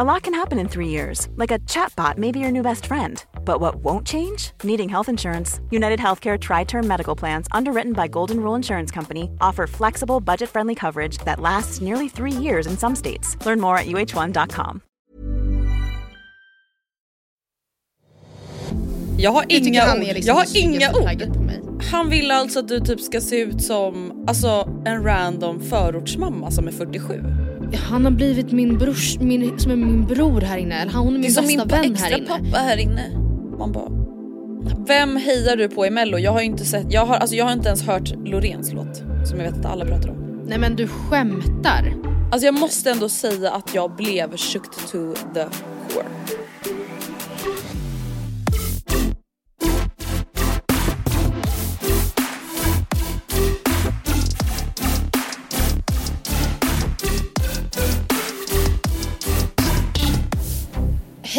A lot can happen in three years, like a chatbot may be your new best friend. But what won't change? Needing health insurance. United Healthcare Tri Term Medical Plans, underwritten by Golden Rule Insurance Company, offer flexible, budget friendly coverage that lasts nearly three years in some states. Learn more at uh1.com. Jag har Jag tycker inga han ord. liksom jag har inga ord. Han vill alltså att du typ ska se ut som alltså, en random förortsmamma som är 47. Han har blivit min brors, min, som är min bror här inne. Eller hon är Det är min som bästa min vän extra här inne. pappa här inne. Man bara... Vem hejar du på i mello? Jag har inte sett, jag har, alltså, jag har inte ens hört Loreens låt som jag vet att alla pratar om. Nej men du skämtar. Alltså jag måste ändå säga att jag blev shook to the core.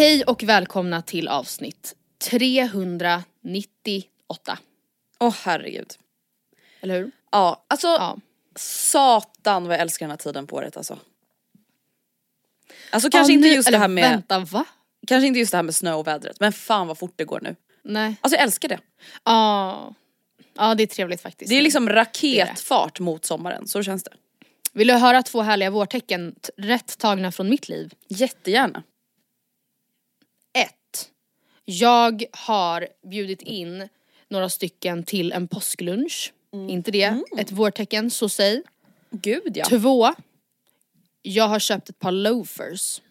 Hej och välkomna till avsnitt 398. Åh herregud. Eller hur? Ja, alltså Ja. satan vad jag älskar den här tiden på året alltså. Alltså kanske Ja, inte nu- just det här med, Vänta va? kanske inte just det här med snö och vädret men fan vad fort det går nu. Nej. Alltså jag älskar det. Ja. Ja det är trevligt faktiskt. Det är liksom raketfart mot sommaren, så känns det. Vill du höra två härliga vårtecken rätt tagna från mitt liv? Jättegärna. Jag har bjudit in några stycken till en påsklunch. Inte det, ett vårtecken, så säg. Gud ja. Två. Jag har köpt ett par loafers.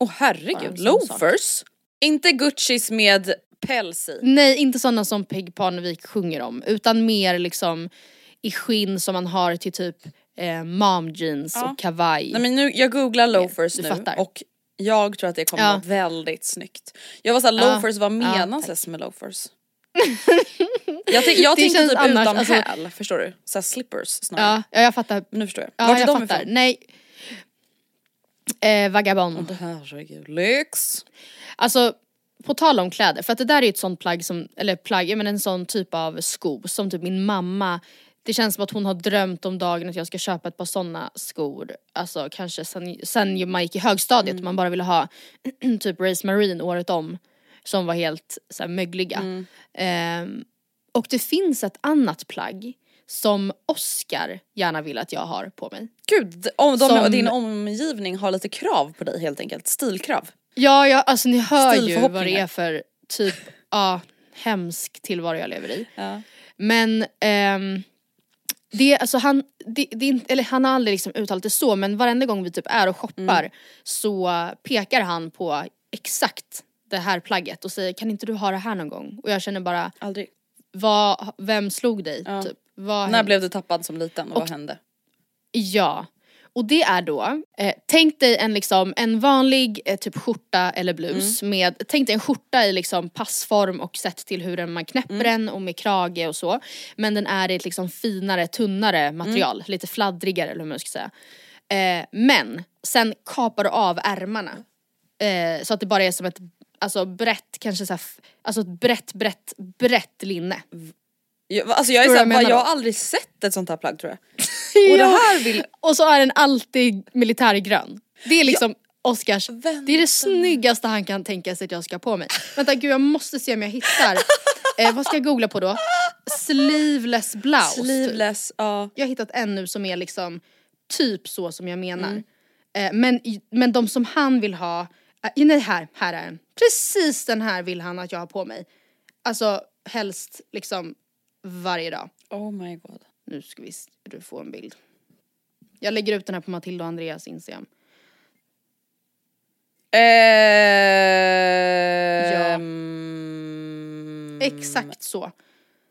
Åh Bara herregud, loafers? Inte Guccis med päls i. Nej, inte sådana som Peg Parnevik sjunger om, utan mer liksom i skinn som man har till typ eh, mom jeans Ja. och kavaj. Nej men nu, jag googlar loafers du nu fattar. och jag tror att det kommer Ja. vara väldigt snyggt. Jag var såhär, Ja. loafers, vad Ja, menas ens med loafers? jag tänk, jag tänkte typ annars, utan alltså- häl, förstår du? Såhär slippers snarare. ja, ja, jag fattar. Nu förstår jag. Ja, Vart är jag de fattar. ifrån? Nej. Eh, vagabond. Herregud, lyx. Alltså på tal om kläder, för att det där är ju ett sånt plagg som, eller plagg, men en sån typ av sko som typ min mamma det känns som att hon har drömt om dagen att jag ska köpa ett par såna skor. Alltså kanske sen, sen man gick i högstadiet och man bara ville ha typ Race Marine året om. Som var helt så här, mögliga. Ehm, och det finns ett annat plagg som Oscar gärna vill att jag har på mig. Gud, om de, Som- din omgivning har lite krav på dig helt enkelt. Stilkrav. Ja, ja alltså ni hör ju vad det är för typ, ja, hemsk tillvaro jag lever i. Ja. Men ehm, det, alltså han, det, det, eller han har aldrig liksom uttalat det så men varenda gång vi typ är och shoppar Mm. så pekar han på exakt det här plagget och säger kan inte du ha det här någon gång? Och jag känner bara, Aldrig. vad, vem slog dig? Ja. Typ? Vad När hände? blev du tappad som liten och, Och- vad hände? Ja. Och det är då, eh, tänk dig en, liksom, en vanlig eh, typ skjorta eller blus med, tänk dig en skjorta i liksom passform och sett till hur man knäpper den och med krage och så. Men den är i ett liksom finare, tunnare material, lite fladdrigare eller hur man ska säga. Eh, men sen kapar du av ärmarna. Eh, så att det bara är som ett alltså brett, kanske så här, alltså ett brett, brett, brett linne. Jag, alltså jag, är såhär, jag jag, har aldrig sett ett sånt här plagg tror jag. Och det här vill... Och så är den alltid militärgrön. Det är liksom Oscars, det är det snyggaste han kan tänka sig att jag ska ha på mig. Vänta gud jag måste se om jag hittar, eh, vad ska jag googla på då? Sleeveless blouse. typ. Sleeveless, ja. Jag har hittat en nu som är liksom typ så som jag menar. Eh, men, men de som han vill ha, eh, nej här, här är den. Precis den här vill han att jag har på mig. Alltså helst liksom varje dag. Oh my god. Nu ska vi du få en bild. Jag lägger ut den här på Matilda och Andreas Instagram. Ehm... Ja. Exakt så.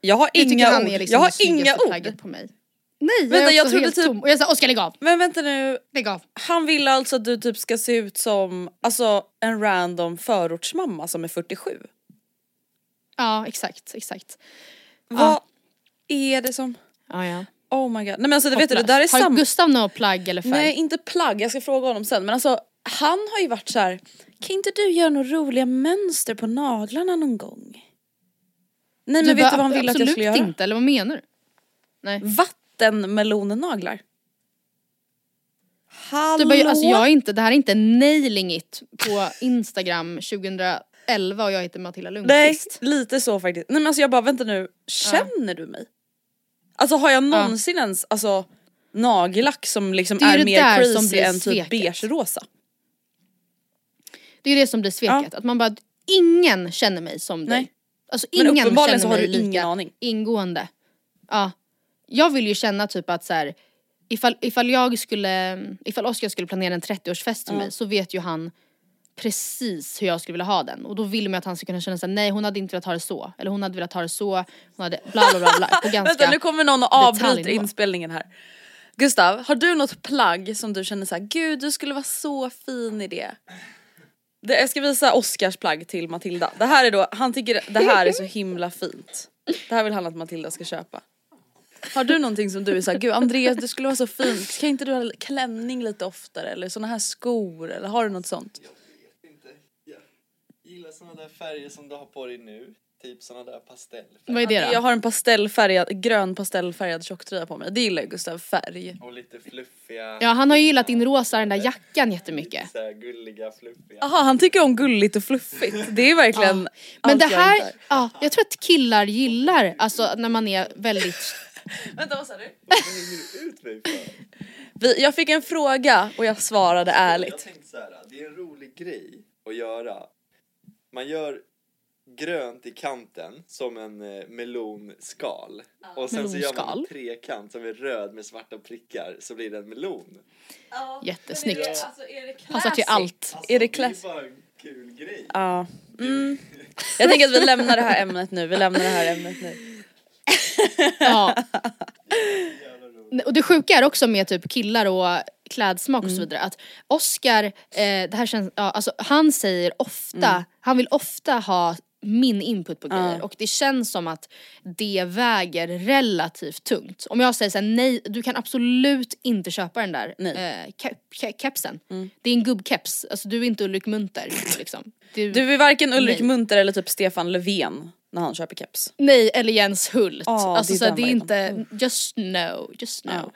Jag har jag inga ord. Liksom jag har inga ord. På mig. Nej, Vänta, jag, jag trodde typ... Tom. Och jag sa Oskar lägg av! Men vänta nu. Lägg av. Han vill alltså att du typ ska se ut som alltså, en random förortsmamma som är 47. Ja exakt, exakt. Vad är det som... Ja, ja. Oh my god. Nej men alltså det vet du, det där är Har samma... Gustav något plagg eller färg? Nej inte plagg, jag ska fråga honom sen men alltså han har ju varit så här. kan inte du göra några roliga mönster på naglarna någon gång? Nej men vet bara, du vad han ville att jag absolut skulle göra? inte, eller vad menar du? Nej. Vattenmelonnaglar. Hallå? Du bara, alltså jag är inte, det här är inte nailing it på Instagram 2011 och jag heter Matilda Nej, Lundqvist. lite så faktiskt. Nej men alltså jag bara vänta nu, känner du mig? Alltså har jag någonsin ens alltså nagellack som liksom Det är är, det mer crazy blir än typ sveket. beige-rosa? Det är det som blir sveket, att man bara, ingen känner mig som dig. Nej. Alltså Men ingen uppenbarligen känner så har mig du ingen aning. ingående. Ja. Jag vill ju känna typ att så här, ifall, ifall jag skulle, ifall Oskar skulle planera en 30-årsfest för mig så vet ju han precis hur jag skulle vilja ha den och då vill man att han ska kunna känna såhär, nej hon hade inte velat ha det så, eller hon hade velat ha det så, hon hade bla bla bla, bla på ganska Vänta nu kommer någon och avbryter inspelningen här. Gustav, har du något plagg som du känner så här, gud du skulle vara så fin i det? det jag ska visa Oscars plagg till Matilda. Det här är då, han tycker det här är så himla fint. Det här vill han att Matilda ska köpa. Har du någonting som du är såhär, gud Andreas du skulle vara så fin, kan inte du ha klänning lite oftare eller såna här skor eller har du något sånt? Jag gillar såna där färger som du har på dig nu. Typ såna där pastellfärger. Vad är det då? Jag har en pastellfärgad, grön pastellfärgad tjocktröja på mig. Det gillar ju Gustav, färg. Och lite fluffiga. Ja han har ju gillat din rosa, den där jackan jättemycket. Så här gulliga, fluffiga. Jaha han tycker om gulligt och fluffigt. Det är verkligen Men allt det jag här, är. ja, jag tror att killar gillar, alltså när man är väldigt Vänta vad sa du? Vad hänger du ut mig för? Vi, jag fick en fråga och jag svarade Jag ärligt. tänkte så här, det är en rolig grej att göra. Man gör grönt i kanten som en eh, melonskal. Och sen så gör man Melonskal. en trekant som är röd med svarta prickar så blir det en melon. jättesnyggt. Alltså, Passar till allt. Alltså, Är det det är bara en kul grej. Ja. Mm. Jag tänker att vi lämnar det här ämnet nu, vi lämnar det här ämnet nu. Ja. Och det sjuka är också med typ killar och klädsmak och så vidare att Oscar, eh, det här känns, ja, alltså han säger ofta, han vill ofta ha min input på grejer och det känns som att det väger relativt tungt. Om jag säger såhär, nej du kan absolut inte köpa den där Nej. eh, kep, ke, kepsen. Det är en gubbkeps, alltså du är inte Ulrik Munter liksom. Du, Du är varken Ulrik Nej. Munter eller typ Stefan Löfven när han köper keps. Nej eller Jens Hult. Ja, alltså det är så här, den det är varianten. inte, just no, just no.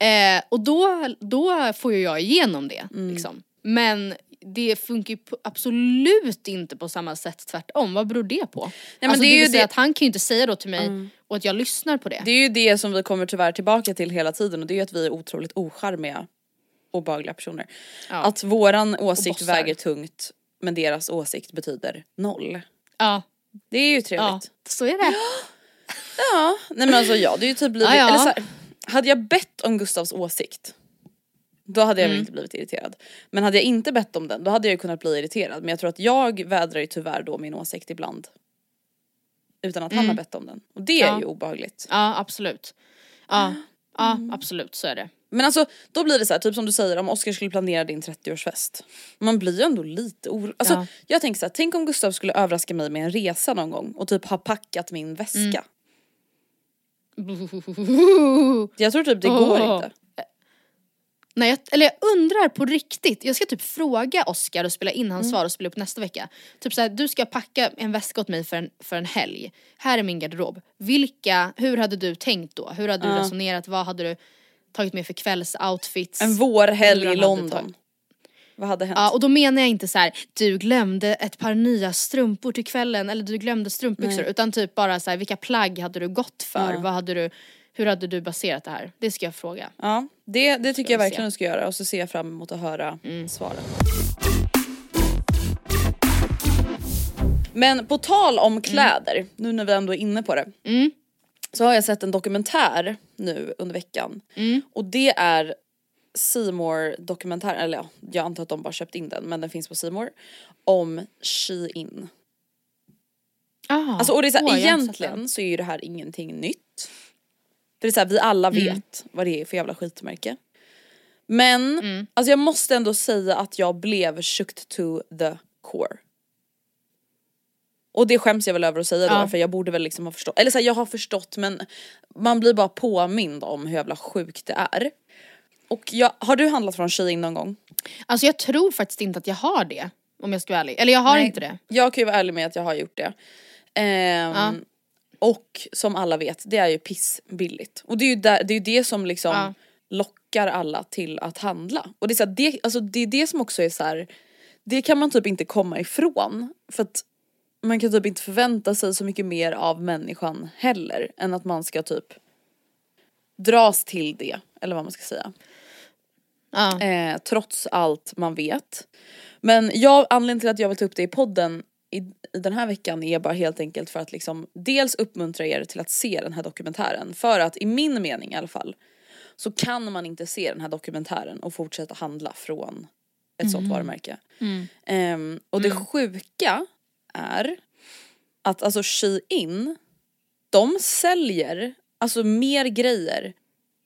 Eh, och då, då får ju jag igenom det Mm. liksom. Men det funkar ju absolut inte på samma sätt tvärtom. Vad beror det på? men alltså, det är det, ju vill säga det- att han kan ju inte säga då till mig och att jag lyssnar på det. Det är ju det som vi kommer tyvärr tillbaka till hela tiden och det är ju att vi är otroligt ocharmiga obehagliga personer. Ja. Att våran åsikt väger tungt men deras åsikt betyder noll. Ja, Det är ju ja, trevligt. så är det. Ja, nej men alltså jag hade ju typ blivit, Ja, ja. eller så här, hade jag bett om Gustavs åsikt då hade jag Mm. inte blivit irriterad. Men hade jag inte bett om den då hade jag ju kunnat bli irriterad men jag tror att jag vädrar ju tyvärr då min åsikt ibland. Utan att han har bett om den. Och det är Mm. Ja. ju obehagligt. Ja absolut. Ja, ja Mm. absolut så är det. Men alltså då blir det så här, typ som du säger om Oskar skulle planera din 30-årsfest. Man blir ju ändå lite orolig. Alltså Ja. jag tänker så här, tänk om Gustav skulle överraska mig med en resa någon gång och typ ha packat min väska. Jag tror typ det Åh. går inte. Nej, jag, eller jag undrar på riktigt, jag ska typ fråga Oscar och spela in hans Mm. svar och spela upp nästa vecka. Typ såhär, du ska packa en väska åt mig för en, för en helg. Här är min garderob. Vilka, hur hade du tänkt då? Hur hade du Ja. resonerat? Vad hade du tagit med för kvällsoutfits? En vårhelg i London. Vad hade hänt? Ja och då menar jag inte så här: du glömde ett par nya strumpor till kvällen eller du glömde strumpbyxor utan typ bara så här, vilka plagg hade du gått för? Ja. Vad hade du, hur hade du baserat det här? Det ska jag fråga. Ja, det, det tycker jag se. verkligen du ska göra och så ser jag fram emot att höra svaren. Men på tal om kläder, nu när vi ändå är inne på det. Mm. Så har jag sett en dokumentär nu under veckan. Mm. Och det är Seymour dokumentär, eller ja, jag antar att de bara köpt in den men den finns på Seymour Om Shein. Ah, Alltså, och det är så här, åh, egentligen så är ju det här ingenting nytt. För det är så här, vi alla Mm. vet vad det är för jävla skitmärke. Men Mm. alltså jag måste ändå säga att jag blev shooked to the core. Och det skäms jag väl över att säga då Ja. för jag borde väl liksom ha förstått, eller så här, jag har förstått men man blir bara påmind om hur jävla sjukt det är. Och jag, har du handlat från Shein någon gång? Alltså jag tror faktiskt inte att jag har det. Om jag ska vara ärlig. Eller jag har Nej. inte det. Jag kan ju vara ärlig med att jag har gjort det. Ehm, Ja. Och som alla vet, det är ju pissbilligt. Och det är ju, där, det, är det som liksom Ja. lockar alla till att handla. Och det är, så här, det, alltså det är det som också är så här. det kan man typ inte komma ifrån. För att man kan typ inte förvänta sig så mycket mer av människan heller. Än att man ska typ dras till det, eller vad man ska säga. Ja. Eh, trots allt man vet. Men jag, anledningen till att jag vill ta upp det i podden i, i den här veckan är bara helt enkelt för att liksom dels uppmuntra er till att se den här dokumentären. För att i min mening i alla fall så kan man inte se den här dokumentären och fortsätta handla från ett sånt varumärke. Ehm, och det sjuka är att alltså Shein, de säljer alltså mer grejer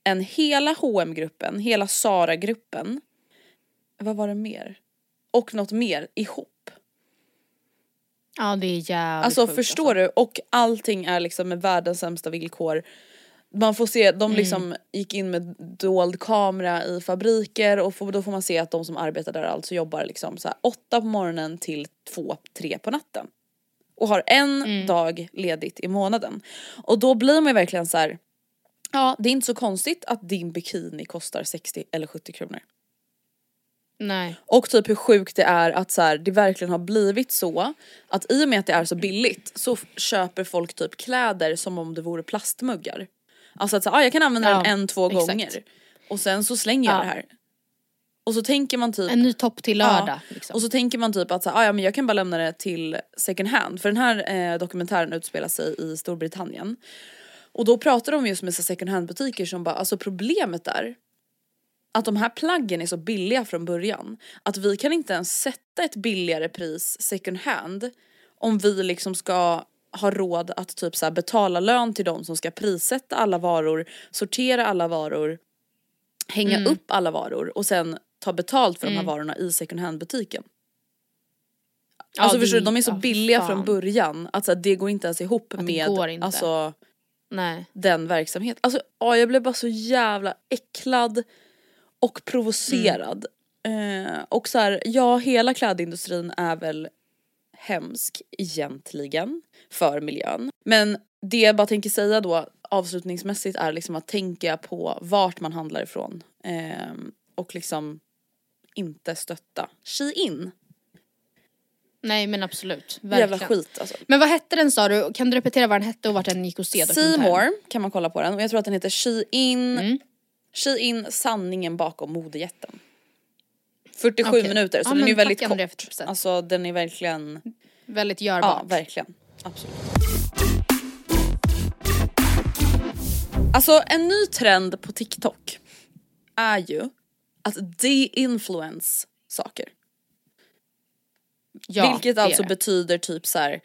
än hela hm gruppen hela Sara-gruppen. Vad var det mer? Och något mer ihop. ja det är jävligt Alltså sjukt, förstår du? Och allting är liksom med världens sämsta villkor. Man får se, de liksom gick in med dold kamera i fabriker och får, då får man se att de som arbetar där alltså jobbar liksom så här åtta på morgonen till två, tre på natten. Och har en dag ledigt i månaden. Och då blir man ju verkligen så här. Ja det är inte så konstigt att din bikini kostar 60 eller 70 kronor. Nej. Och typ hur sjukt det är att så här, det verkligen har blivit så att i och med att det är så billigt så köper folk typ kläder som om det vore plastmuggar. Alltså att så, ah, jag kan använda Ja, den en, två exakt. gånger och sen så slänger jag Ja. det här. Och så tänker man typ En ny topp till Ja, lördag. Liksom. Och så tänker man typ att så, här, ah, ja, men jag kan bara lämna det till second hand. För den här eh, dokumentären utspelar sig i Storbritannien. Och då pratar de just med så second hand butiker som bara, alltså problemet är att de här plaggen är så billiga från början. Att vi kan inte ens sätta ett billigare pris second hand om vi liksom ska ha råd att typ så betala lön till de som ska prissätta alla varor, sortera alla varor, hänga upp alla varor och sen ta betalt för de här varorna i second hand butiken. Ja, Alltså det- förstår du, de är så ja, billiga fan. från början att så här, det går inte ens ihop det med alltså Nej. den verksamheten. Alltså ja, jag blev bara så jävla äcklad och provocerad. Eh, och så här, ja hela klädindustrin är väl hemsk egentligen för miljön. Men det jag bara tänker säga då avslutningsmässigt är liksom att tänka på vart man handlar ifrån. Eh, och liksom inte stötta Shein. Nej men absolut. Jävla Verkligen. skit alltså. Men vad hette den sa du? Kan du repetera vad den hette och vart den gick att se? Seymour kan man kolla på den och jag tror att den heter Shein Mm. Shein sanningen bakom modejätten. 47 Okej. minuter så Ja, den är väldigt kort. tipset. Alltså den är verkligen, Väldigt ja görbart. verkligen. Absolut. Alltså en ny trend på TikTok är ju att de-influence saker. Ja, Vilket alltså det. betyder typ så här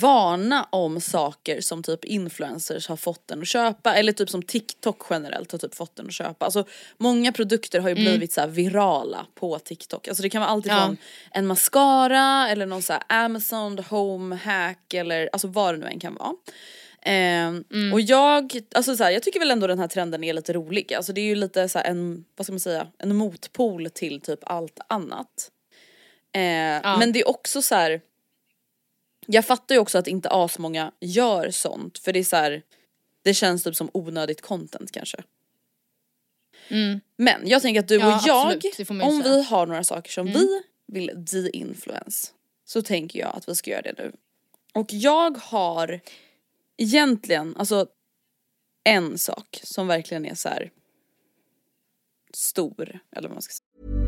varna om saker som typ influencers har fått den att köpa eller typ som TikTok generellt har typ fått den att köpa. Alltså många produkter har ju blivit så här virala på TikTok. Alltså det kan vara allt Mm. Ja. ifrån en mascara eller någon så här Amazon home hack eller alltså vad det nu än kan vara. Ehm, Mm. Och jag, alltså så här, jag tycker väl ändå den här trenden är lite rolig. Alltså det är ju lite så en, vad ska man säga, en motpol till typ allt annat. Eh, Men det är också så här. Jag fattar ju också att inte asmånga gör sånt för det är så här. Det känns typ som onödigt content kanske. Men jag tänker att du Ja, och jag, absolut, om vi har några saker som vi vill de-influence så tänker jag att vi ska göra det nu. Och jag har egentligen, alltså en sak som verkligen är så här stor, eller vad man ska säga.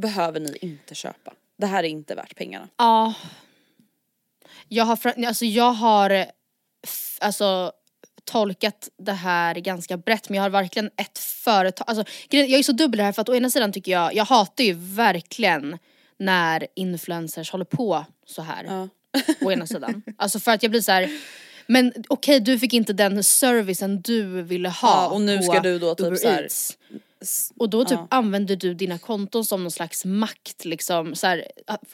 behöver ni inte köpa. Det här är inte värt pengarna. Ja. Jag har, alltså jag har f- alltså, tolkat det här ganska brett men jag har verkligen ett företag, alltså, jag är så dubbel här för att å ena sidan tycker jag, jag hatar ju verkligen när influencers håller på så här. Ja. Å ena sidan. Alltså för att jag blir så här. men okej du fick inte den servicen du ville ha Ja, och nu på ska du då typ Uber så här- Eats. Och då typ Ja. använder du dina konton som någon slags makt liksom. Så här,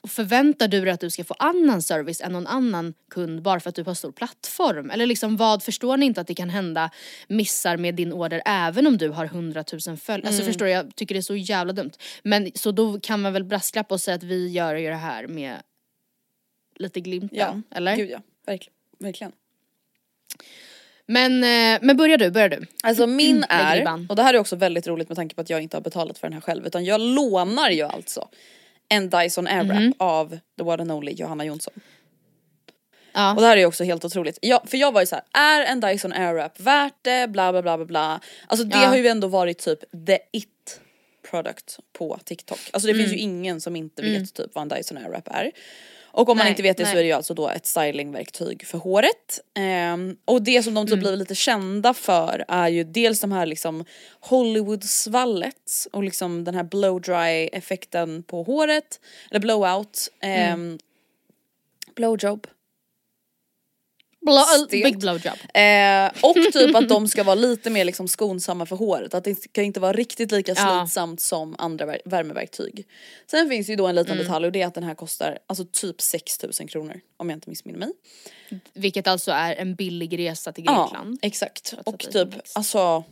förväntar du dig att du ska få annan service än någon annan kund bara för att du har stor plattform? Eller liksom vad, förstår ni inte att det kan hända missar med din order även om du har 100 000 följare? Alltså förstår du, jag tycker det är så jävla dumt. Men så då kan man väl brasklappa och säga att vi gör ju det här med lite glimten, Ja, eller? Gud ja, verkligen. verkligen. Men, eh, men börjar du, börjar du. Alltså min Lägg är, och det här är också väldigt roligt med tanke på att jag inte har betalat för den här själv utan jag lånar ju alltså en Dyson Airwrap Mhm. av the one and only Johanna Jonsson. Ja. Och det här är ju också helt otroligt. Jag, för jag var ju så här: är en Dyson Airwrap värt det? Bla bla bla bla bla. Alltså det Ja. har ju ändå varit typ the it product på TikTok. Alltså det finns Mm. ju ingen som inte vet typ vad en Dyson Airwrap är. Och om man Nej, inte vet det så nej. är det ju alltså då ett stylingverktyg för håret. Ehm, och det som de typ Mm. blivit lite kända för är ju dels de här liksom Hollywood-svallet och liksom den här blow dry effekten på håret. Eller blowout. Mm. Um, blowjob. Stelt. big blowjob. Eh, och typ att de ska vara lite mer liksom skonsamma för håret. Att det ska inte vara riktigt lika Ja. slitsamt som andra vär- värmeverktyg. Sen finns ju då en liten Mm. detalj och det är att den här kostar alltså typ 6000 kronor om jag inte missminner mig. Vilket alltså är en billig resa till Ja Grekland. exakt. För att Och typ alltså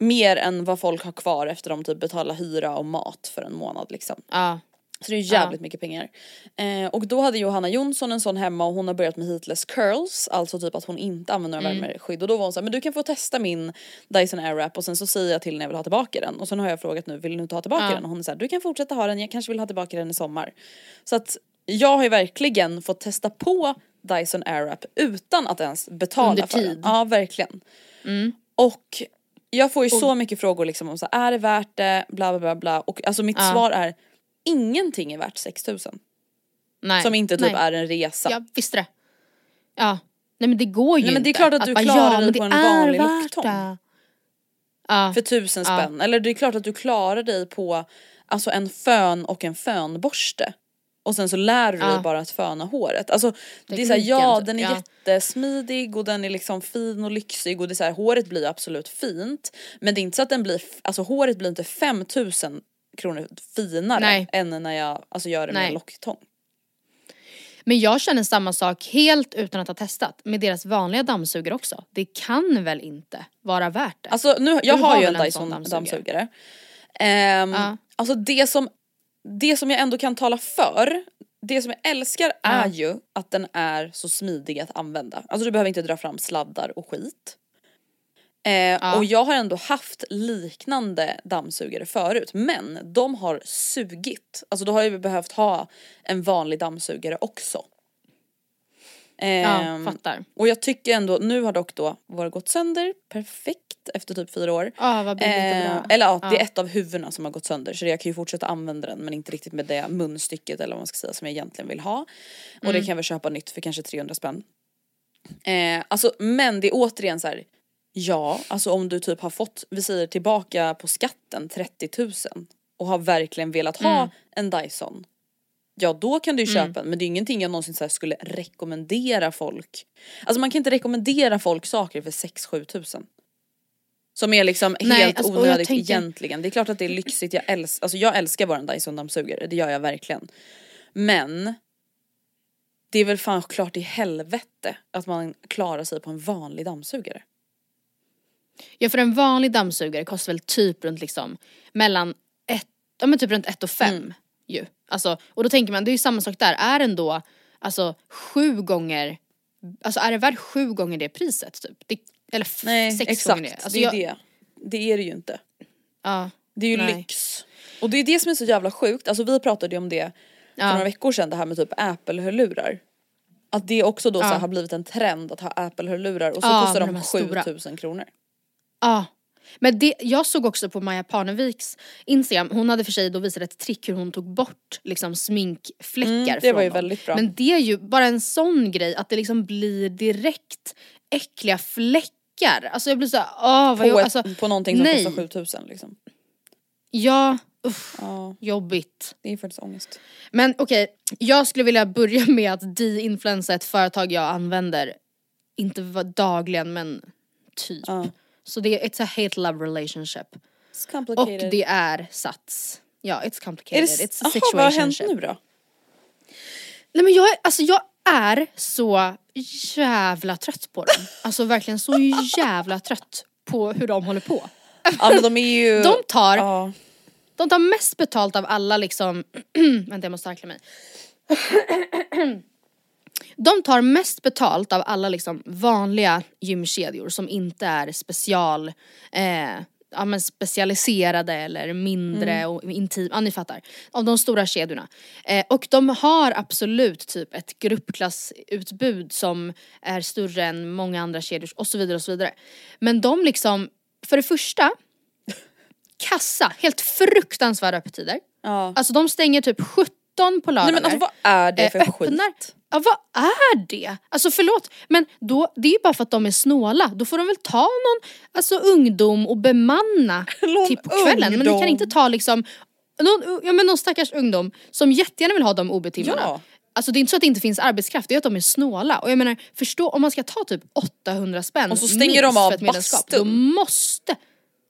mer än vad folk har kvar efter de typ betalar hyra och mat för en månad liksom. Ja. Så det är jävligt mycket pengar. Eh, och då hade Johanna Jonsson en sån hemma och hon har börjat med heatless curls, alltså typ att hon inte använder några värmeskydd. Och då var hon såhär, men du kan få testa min Dyson Airwrap och sen så säger jag till när jag vill ha tillbaka den. Och sen har jag frågat nu, vill du inte ha tillbaka Ja. den? Och hon är såhär, du kan fortsätta ha den, jag kanske vill ha tillbaka den i sommar. Så att jag har ju verkligen fått testa på Dyson Airwrap utan att ens betala Under för den. tid. Ja verkligen. Och jag får ju så mycket frågor liksom om så här, är det värt det, bla bla bla bla. Och alltså mitt Ja. svar är, ingenting är värt 6000. Nej. Som inte typ Nej. är en resa. Jag visste det. Ja. Nej men det går ju Nej, men det är inte. klart att du bara, klarar ja, dig på det en är vanlig locktång. det. Ja. För tusen Ja. spänn. Eller det är klart att du klarar dig på alltså en fön och en fönborste. Och sen så lär du dig Ja. bara att föna håret. Alltså det är Tekniken, såhär, ja den är Ja. jättesmidig och den är liksom fin och lyxig och det är så här, håret blir absolut fint. Men det är inte så att den blir, alltså håret blir inte 5000 kronor finare Nej. än när jag alltså, gör det med Nej. en locktång. Men jag känner samma sak helt utan att ha testat med deras vanliga dammsugare också. Det kan väl inte vara värt det? Alltså nu, jag Du har ju en Dyson dammsugare. dammsugare? Ehm, Ja. Alltså det som, det som jag ändå kan tala för, det som jag älskar är ju att den är så smidig att använda. Alltså du behöver inte dra fram sladdar och skit. Eh, Ja. Och jag har ändå haft liknande dammsugare förut men de har sugit. Alltså då har jag behövt ha en vanlig dammsugare också. Ja, Ehm, fattar. och jag tycker ändå, nu har dock då våra gått sönder, perfekt efter typ fyra år. Ja, vad billigt och Eh, bra. eller ja, det är ett av huvudena som har gått sönder så jag kan ju fortsätta använda den men inte riktigt med det munstycket eller vad man ska säga som jag egentligen vill ha. Och Mm. det kan jag väl köpa nytt för kanske 300 spänn. Eh, alltså men det är återigen så här. Ja, alltså om du typ har fått, vi säger tillbaka på skatten 30 000 och har verkligen velat ha Mm. en Dyson. Ja då kan du ju köpa den men det är ingenting jag någonsin så här skulle rekommendera folk. Alltså man kan inte rekommendera folk saker för 6-7 tusen. Som är liksom Nej, helt alltså, onödigt tänker- egentligen. Det är klart att det är lyxigt, jag, äls alltså, jag älskar våran Dyson dammsugare, det gör jag verkligen. Men det är väl fan klart i helvete att man klarar sig på en vanlig dammsugare. Ja för en vanlig dammsugare kostar väl typ runt liksom mellan ett, ja men typ runt ett och fem Mm. ju. Alltså, och då tänker man det är ju samma sak där, är den då alltså sju gånger, alltså är det värt sju gånger det priset typ? Det, eller Nej sex exakt, gånger det. Alltså, det är jag, det. Det är det ju inte. Ja, Det är ju Nej. lyx. Och det är det som är så jävla sjukt, alltså vi pratade ju om det för Ja. några veckor sedan det här med typ Apple-hörlurar. Att det också då så Ja. har blivit en trend att ha Apple-hörlurar och så Ja, kostar de de här stora. 7000 kronor. Ja. Men det, jag såg också på Maja Parneviks Instagram, hon hade för sig då visat ett trick hur hon tog bort liksom sminkfläckar Mm, det var ju dem. väldigt bra. Men det är ju bara en sån grej att det liksom blir direkt äckliga fläckar. Alltså jag blir såhär, åh vad På, jag, ett, alltså, på någonting som nej. kostar 7000 liksom. Ja, uff, Ja, jobbigt. det är faktiskt ångest. Men okej, jag skulle vilja börja med att de-influensa ett företag jag använder, inte dagligen men typ. Ja. Så det är, it's a hate-love relationship. It's Och complicated. det är Sats. Ja, it's complicated. det, it's a aha, vad har hänt situationship. nu då? Nej men jag är, alltså jag är så jävla trött på dem. Alltså verkligen så jävla trött på hur de håller på. Ja men de är ju... De tar, Ja. de tar mest betalt av alla liksom, vänta jag måste harkla mig. De tar mest betalt av alla liksom vanliga gymkedjor som inte är special, eh, ja, men specialiserade eller mindre och intim, ja ni fattar. Av de stora kedjorna. Eh, och de har absolut typ ett gruppklassutbud som är större än många andra kedjor och så vidare och så vidare. Men de liksom, för det första, kassa, helt fruktansvärda öppettider. ja. Alltså de stänger typ 17 på lördagar. Nej men alltså vad är det Eh, för öppnar- skit? Ja vad är det? Alltså förlåt men då, det är ju bara för att de är snåla. Då får de väl ta någon alltså, ungdom och bemanna till på kvällen. Men ni ungdom? kan inte ta liksom någon, ja, men någon stackars ungdom som jättegärna vill ha de OB-timmarna. Ja. Alltså det är inte så att det inte finns arbetskraft, det är att de är snåla. Och jag menar förstå om man ska ta typ 800 spänn Och så stänger de av bastun. Då måste,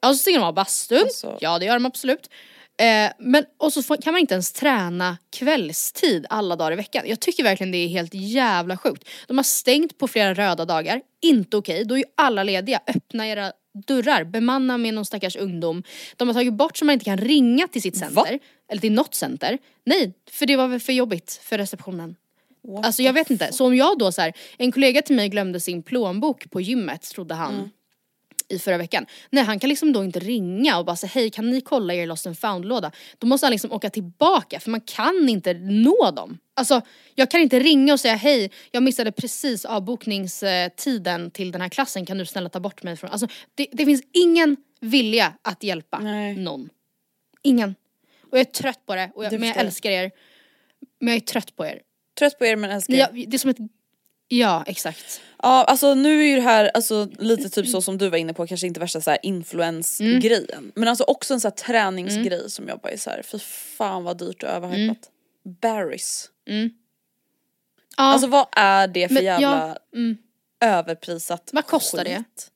ja så stänger de av bastun, Alltså. ja det gör de absolut. Eh, men och så får, kan man inte ens träna kvällstid alla dagar i veckan. Jag tycker verkligen det är helt jävla sjukt. De har stängt på flera röda dagar, inte okej, då är ju alla lediga. Öppna era dörrar, bemanna med någon stackars ungdom. De har tagit bort så man inte kan ringa till sitt center, eller till något center. Nej, för det var väl för jobbigt för receptionen. What Alltså jag vet inte, så om jag då så här, en kollega till mig glömde sin plånbok på gymmet trodde han Mm. I förra veckan. Nej han kan liksom då inte ringa och bara säga hej kan ni kolla er lost and found låda? Då måste han liksom åka tillbaka för man kan inte nå dem. Alltså jag kan inte ringa och säga hej jag missade precis avbokningstiden till den här klassen kan du snälla ta bort mig från. Alltså det, det finns ingen vilja att hjälpa Nej. någon. Ingen. Och jag är trött på det, och jag, men jag älskar er. Men jag är trött på er. Trött på er men älskar er. har- det är som ett... Ja, exakt. Ja alltså nu är ju det här alltså, lite typ så som du var inne på, kanske inte värsta så här influensgrejen. Men alltså också en så här träningsgrej som jag bara är så här, fy fan vad dyrt och överhypat. Barry's. Ja, Alltså vad är det för Men, ja, jävla mm. överprisat Vad kostar det? skit?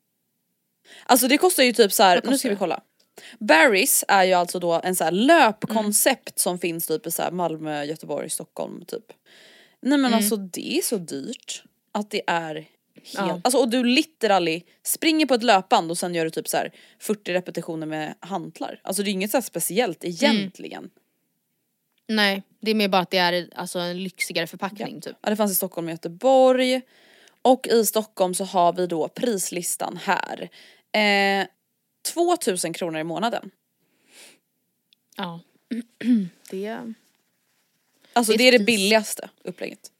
Alltså det kostar ju typ så här, nu ska vi det? kolla. Barry's är ju alltså då en så löpkoncept som finns typ i så Malmö, Göteborg, Stockholm typ. Nej men alltså det är så dyrt att det är helt, Ja. alltså och du literally springer på ett löpband och sen gör du typ så här 40 repetitioner med hantlar. Alltså det är inget så speciellt egentligen. nej, det är mer bara att det är alltså, en lyxigare förpackning typ. Ja det fanns i Stockholm och Göteborg. Och i Stockholm så har vi då prislistan här. Eh, 2000 kronor i månaden. Ja. det... Alltså Det är det billigaste upplägget.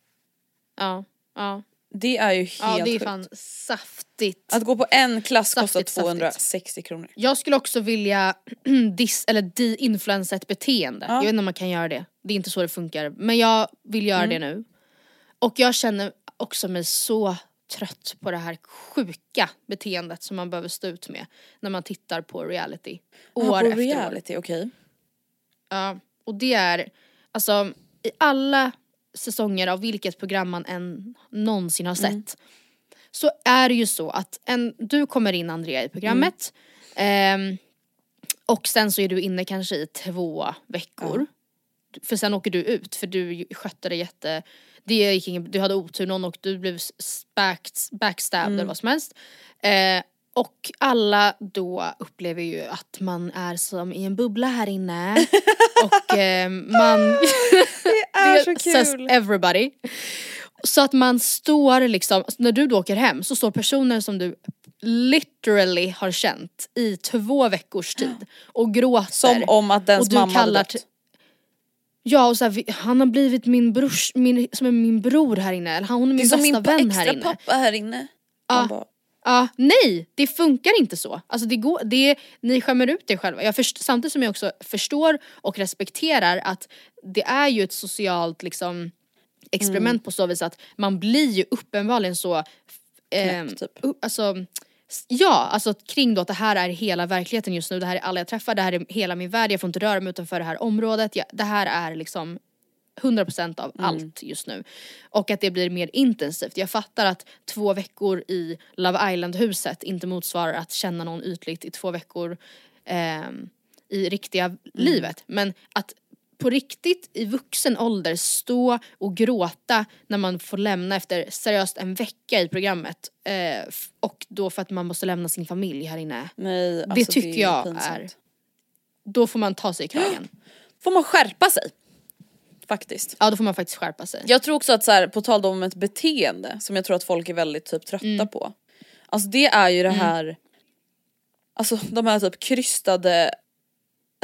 Ja. Ja. Det är ju helt Ja det är sjukt. fan saftigt. Att gå på en klass kostar Saftigt, saftigt. 260 kronor. Jag skulle också vilja dis eller de-influensa ett beteende. Ja. Jag vet inte om man kan göra det. Det är inte så det funkar. Men jag vill göra Mm. det nu. Och jag känner också mig så trött på det här sjuka beteendet som man behöver stå ut med när man tittar på reality. År Ja, på efter reality, okej. Ja, och det är alltså i alla säsonger av vilket program man än någonsin har sett så är det ju så att en, du kommer in Andrea i programmet ehm, och sen så är du inne kanske i två veckor. För sen åker du ut för du skötte det jätte, det gick ingen, du hade otur, någon och du blev back, backstabbed eller vad som helst. Eh, och alla då upplever ju att man är som i en bubbla här inne. och eh, man... Det är så says kul! everybody. Så att man står liksom, när du då åker hem så står personer som du literally har känt i två veckors tid och gråter. Som om att dens och du mamma hade kallar dött. till- Ja och så här, han har blivit min brors, min, som är min bror här inne, eller han- hon är Det är min som bästa min pa- vän här extra inne. pappa här inne. Ja. Bara, Ja, nej, det funkar inte så. Alltså det går, det, ni skämmer ut er själva. Jag först, samtidigt som jag också förstår och respekterar att det är ju ett socialt liksom, experiment Mm. på så vis att man blir ju uppenbarligen så ehm, Knäpp, typ. u- alltså, Ja, alltså kring då att det här är hela verkligheten just nu, det här är alla jag träffar, det här är hela min värld, jag får inte röra mig utanför det här området. Ja, det här är liksom 100% av allt just nu. Och att det blir mer intensivt. Jag fattar att två veckor i Love Island-huset inte motsvarar att känna någon ytligt i två veckor ehm, i riktiga livet. Men att på riktigt i vuxen ålder stå och gråta när man får lämna efter seriöst en vecka i programmet. Eh, och då för att man måste lämna sin familj här inne. nej, alltså, tycker är jag pinsamt. är- Då får man ta sig i kragen. Får man skärpa sig. Faktiskt. Ja då får man faktiskt skärpa sig. Jag tror också att så här, på tal om ett beteende som jag tror att folk är väldigt typ trötta Mm. på. Alltså det är ju det här, alltså de här typ krystade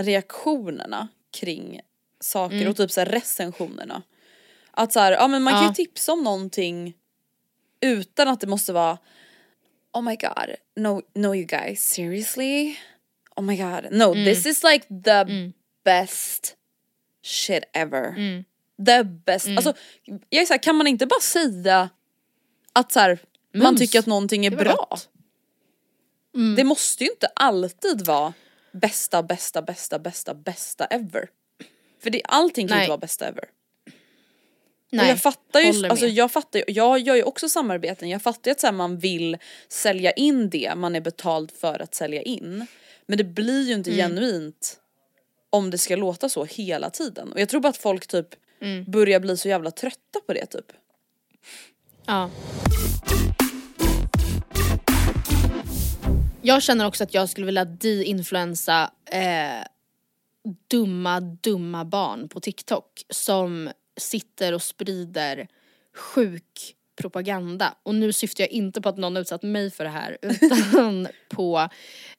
reaktionerna kring saker Mm. och typ så här recensionerna. Att så här, ja men man kan Ja. ju tipsa om någonting utan att det måste vara Oh my god, no, no you guys, seriously? Oh my god, no Mm. this is like the best shit ever. Mm. The best. Alltså jag är så här, kan man inte bara säga att så här, man tycker att någonting är Det bra? Mm. Det måste ju inte alltid vara bästa, bästa, bästa, bästa, bästa ever. För det, allting kan ju inte vara bästa ever. Nej, och jag fattar ju, alltså jag fattar ju, jag gör ju också samarbeten, jag fattar ju att så här, man vill sälja in det man är betald för att sälja in. Men det blir ju inte Mm. genuint om det ska låta så hela tiden. Och jag tror bara att folk typ Mm. börjar bli så jävla trötta på det typ. Ja. Jag känner också att jag skulle vilja de-influensa eh, dumma, dumma barn på TikTok som sitter och sprider sjuk propaganda. Och nu syftar jag inte på att någon har utsatt mig för det här utan på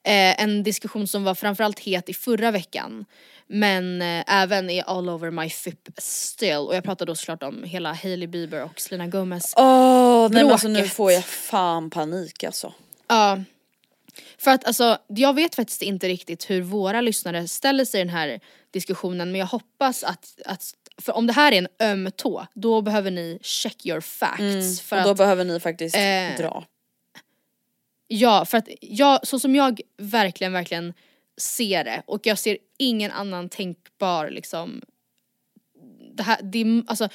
eh, en diskussion som var framförallt het i förra veckan men eh, även i All over my FIP still och jag pratar då såklart om hela Hailey Bieber och Selena Gomez Åh nej men alltså nu får jag fan panik alltså. Ja. För att alltså, jag vet faktiskt inte riktigt hur våra lyssnare ställer sig i den här diskussionen men jag hoppas att, att för om det här är en öm tå, då behöver ni check your facts. för och då att, behöver ni faktiskt eh, dra. ja, för att jag, så som jag verkligen, verkligen ser det och jag ser ingen annan tänkbar liksom det, här, det, alltså,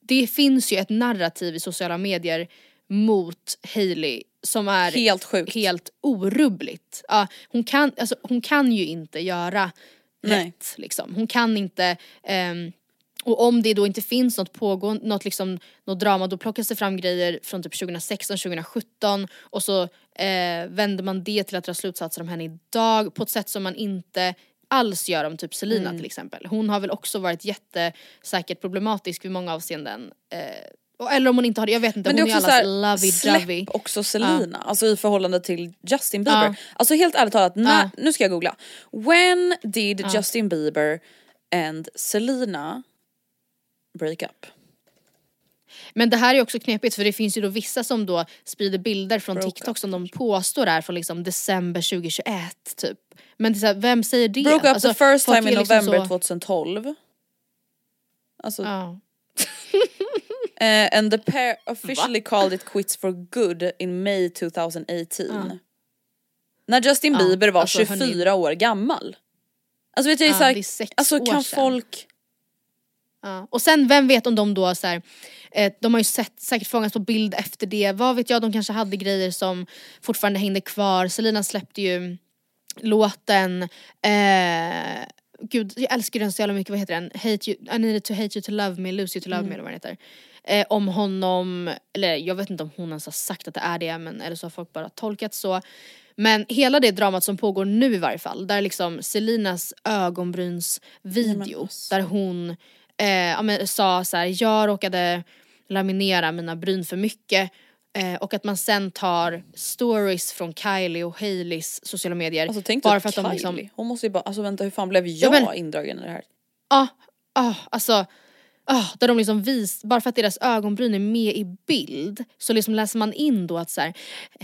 det finns ju ett narrativ i sociala medier mot Hailey som är Helt sjukt. helt orubbligt. Ja, hon, kan, alltså, hon kan ju inte göra Nej. rätt liksom. Hon kan inte ehm, och om det då inte finns något pågående, något, liksom, något drama då plockas det fram grejer från typ 2016, 2017 och så eh, vänder man det till att dra slutsatser om henne idag på ett sätt som man inte alls gör om typ Selina till exempel. Hon har väl också varit jättesäkert problematisk vid många avseenden. Eh, eller om hon inte har det, jag vet inte. Men det är hon är också såhär, allas lovey-dovey. också Selina, alltså i förhållande till Justin Bieber. Ja. Alltså helt ärligt talat, när, Ja. nu ska jag googla. When did Justin Bieber and Selena break up? Men det här är också knepigt för det finns ju då vissa som då sprider bilder från Broke TikTok som de påstår är från liksom december 2021 typ. Men det är så här, vem säger det? Broke up Alltså, the first time in liksom November så- 2012. Alltså, Ja. eh, and the pair officially called it quits for good in May 2018. När Justin Bieber var alltså, 24 hörni. år gammal. Alltså vet jag, Ja, så här, alltså kan sedan. folk... Ja. Och sen vem vet om de då så här, eh, de har ju sett, säkert fångats på bild efter det, vad vet jag, de kanske hade grejer som fortfarande hängde kvar. Selina släppte ju låten, eh, gud jag älskar den så jävla mycket, vad heter den? Hate you, I needed to hate you to love me, lose you to love me eller vad den heter. Eh, om honom, eller jag vet inte om hon ens har sagt att det är det men eller så har folk bara tolkat så. Men hela det dramat som pågår nu i varje fall, där liksom Selinas ögonbrynsvideo, där hon eh, ja, men, sa så här, jag råkade laminera mina bryn för mycket eh, och att man sen tar stories från Kylie och Haileys sociala medier. Alltså tänk bara för att Kylie, de liksom, hon måste ju bara, alltså vänta hur fan blev jag Ja, men- indragen i det här? Ja, ah, alltså ah, där de liksom vis, bara för att deras ögonbryn är med i bild så liksom läser man in då att så här,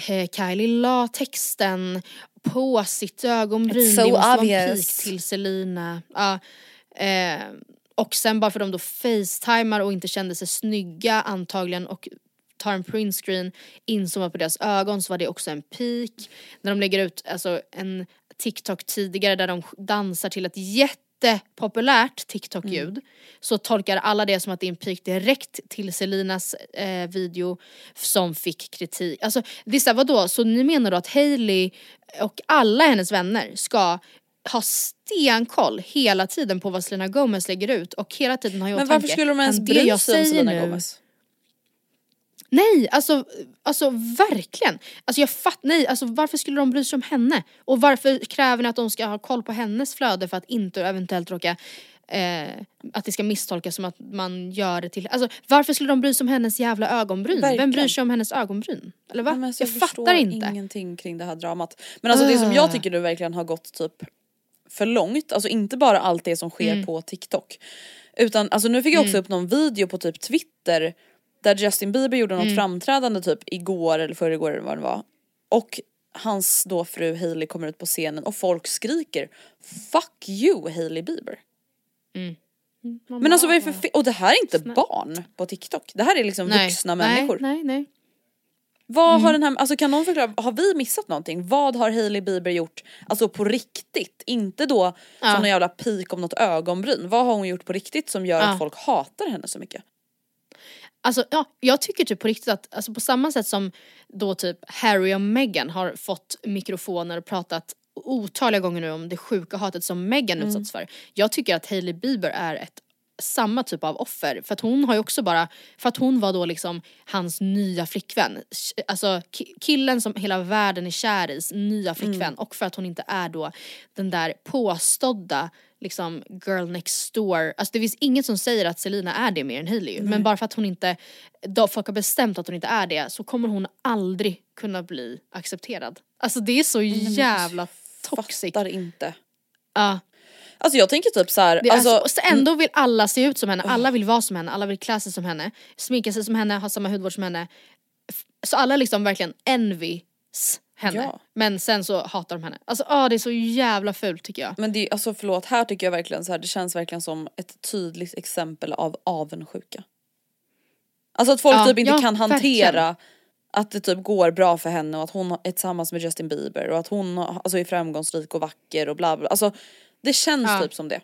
eh, Kylie la texten på sitt ögonbryn, It's so det måste vara en obvious. pik till Selina. Ja, eh, och sen bara för de då facetimar och inte kände sig snygga antagligen och tar en printscreen inzoomad på deras ögon så var det också en peak. När de lägger ut alltså, en TikTok tidigare där de dansar till ett jättepopulärt TikTok-ljud så tolkar alla det som att det är en peak direkt till Selinas eh, video som fick kritik. Alltså det är såhär, vadå, så ni menar då att Hailey och alla hennes vänner ska ha stenkoll hela tiden på vad Selena Gomez lägger ut och hela tiden ha i Men varför skulle de ens bry jag sig om Selena nu- Gomez? Nej, alltså, alltså verkligen. Alltså jag fatt, nej, alltså varför skulle de bry sig om henne? Och varför kräver ni att de ska ha koll på hennes flöde för att inte eventuellt råka eh, att det ska misstolkas som att man gör det till, alltså varför skulle de bry sig om hennes jävla ögonbryn? Vem Verkligen. bryr sig om hennes ögonbryn? Eller va? Nej, alltså, jag, förstår fattar inte. ingenting kring det här dramat. Men alltså det som jag Ah. tycker nu verkligen har gått typ för långt, alltså inte bara allt det som sker Mm. på TikTok. Utan alltså nu fick jag också upp någon video på typ Twitter där Justin Bieber gjorde något Mm. framträdande typ igår eller förrgår eller vad det var. Och hans då fru Hailey kommer ut på scenen och folk skriker Fuck you Hailey Bieber. Men alltså vad är det för Och det här är inte barn på TikTok. Det här är liksom Nej, vuxna nej, människor. Nej, nej. Vad Mm. har den här, alltså kan någon förklara, har vi missat någonting? Vad har Hailey Bieber gjort, alltså på riktigt? Inte då Ja. som någon jävla pik om något ögonbryn. Vad har hon gjort på riktigt som gör Ja. att folk hatar henne så mycket? Alltså ja, jag tycker typ på riktigt att alltså på samma sätt som då typ Harry och Meghan har fått mikrofoner och pratat otaliga gånger nu om det sjuka hatet som Meghan Mm. utsatts för. Jag tycker att Hailey Bieber är ett samma typ av offer för att hon har ju också bara, för att hon var då liksom hans nya flickvän. Alltså ki- killen som hela världen är kär i, nya flickvän Mm. och för att hon inte är då den där påstådda liksom girl next door. Alltså det finns inget som säger att Selina är det mer än Hailey ju. men bara för att hon inte, då folk har bestämt att hon inte är det så kommer hon aldrig kunna bli accepterad. Alltså det är så jävla toxic. Fattar inte. Ja. Alltså jag tänker typ så här, Det alltså, alltså, så ändå vill alla se ut som henne, alla vill vara som henne, alla vill klä sig som henne, sminka sig som henne, ha samma hudvård som henne. Så alla liksom verkligen envies henne. Ja. Men sen så hatar de henne. Alltså ah, det är så jävla fult tycker jag. men det, är- alltså förlåt, här tycker jag verkligen så här, det känns verkligen som ett tydligt exempel av avundsjuka. Alltså att folk Ja, typ inte ja, kan hantera verkligen. att det typ går bra för henne och att hon är tillsammans med Justin Bieber och att hon alltså, är framgångsrik och vacker och bla bla. Alltså det känns Ja. typ som det.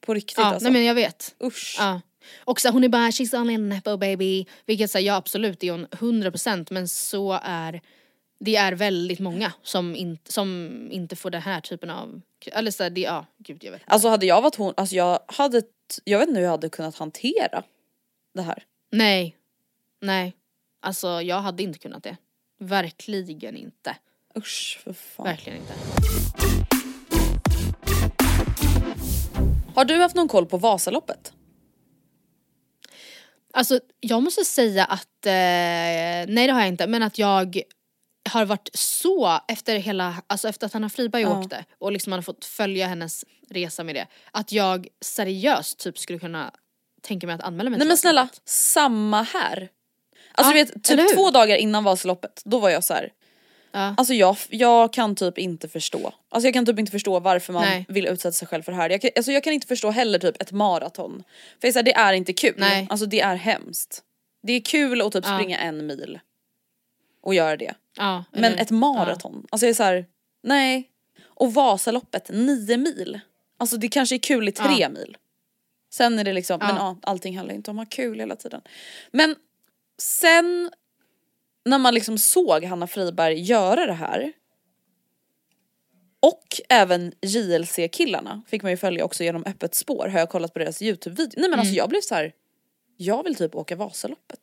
På riktigt Ja, alltså. nej men jag vet. Usch. Ja. Och så hon är bara she's only a nepo baby. Vilket säger ja absolut det är hon 100% men så är det är väldigt många som, inte som inte får den här typen av, eller så här, det, ja gud jag vet inte. Alltså hade jag varit hon, alltså jag hade, jag vet inte hur jag hade kunnat hantera det här. Nej, nej. Alltså jag hade inte kunnat det. Verkligen inte. Usch för fan. Verkligen inte. Har du haft någon koll på Vasaloppet? Alltså jag måste säga att, eh, nej det har jag inte, men att jag har varit så efter hela, alltså efter att Hanna Friberg Ja. åkte och liksom man har fått följa hennes resa med det. Att jag seriöst typ skulle kunna tänka mig att anmäla mig Nej till men snälla, samma här. Alltså Ja, vet, typ två dagar innan Vasaloppet, då var jag så här. Ja. Alltså jag, jag kan typ inte förstå. Alltså jag kan typ inte förstå varför man Nej. vill utsätta sig själv för det här. Jag kan, alltså jag kan inte förstå heller typ ett maraton. För jag här, det är inte kul. Nej. Alltså det är hemskt. Det är kul att typ Ja. springa en mil. Och göra det. Ja, Men ett maraton, alltså jag är så här, nej. Och Vasaloppet, nio mil. Alltså det kanske är kul i tre mil. Sen är det liksom, men ja, allting handlar inte om att ha kul hela tiden. Men sen när man liksom såg Hanna Friberg göra det här och även JLC-killarna fick man ju följa också genom öppet spår har jag kollat på deras Youtube-video. Nej men Mm. alltså jag blev så här. jag vill typ åka Vasaloppet.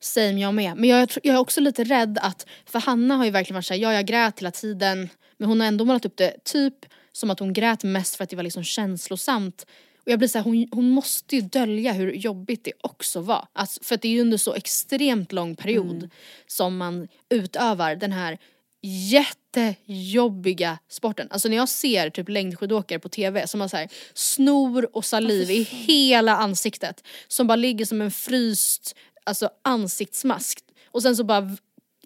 Same jag med. Men jag, jag är också lite rädd att, för Hanna har ju verkligen varit såhär, ja jag grät hela tiden. Men hon har ändå målat upp det typ som att hon grät mest för att det var liksom känslosamt. Och jag blir såhär, hon, hon måste ju dölja hur jobbigt det också var. Alltså, för att det är ju under så extremt lång period som man utövar den här jättejobbiga sporten. Alltså när jag ser typ längdskidåkare på tv som har så här snor och saliv i hela ansiktet. Som bara ligger som en fryst alltså ansiktsmask. Och sen så bara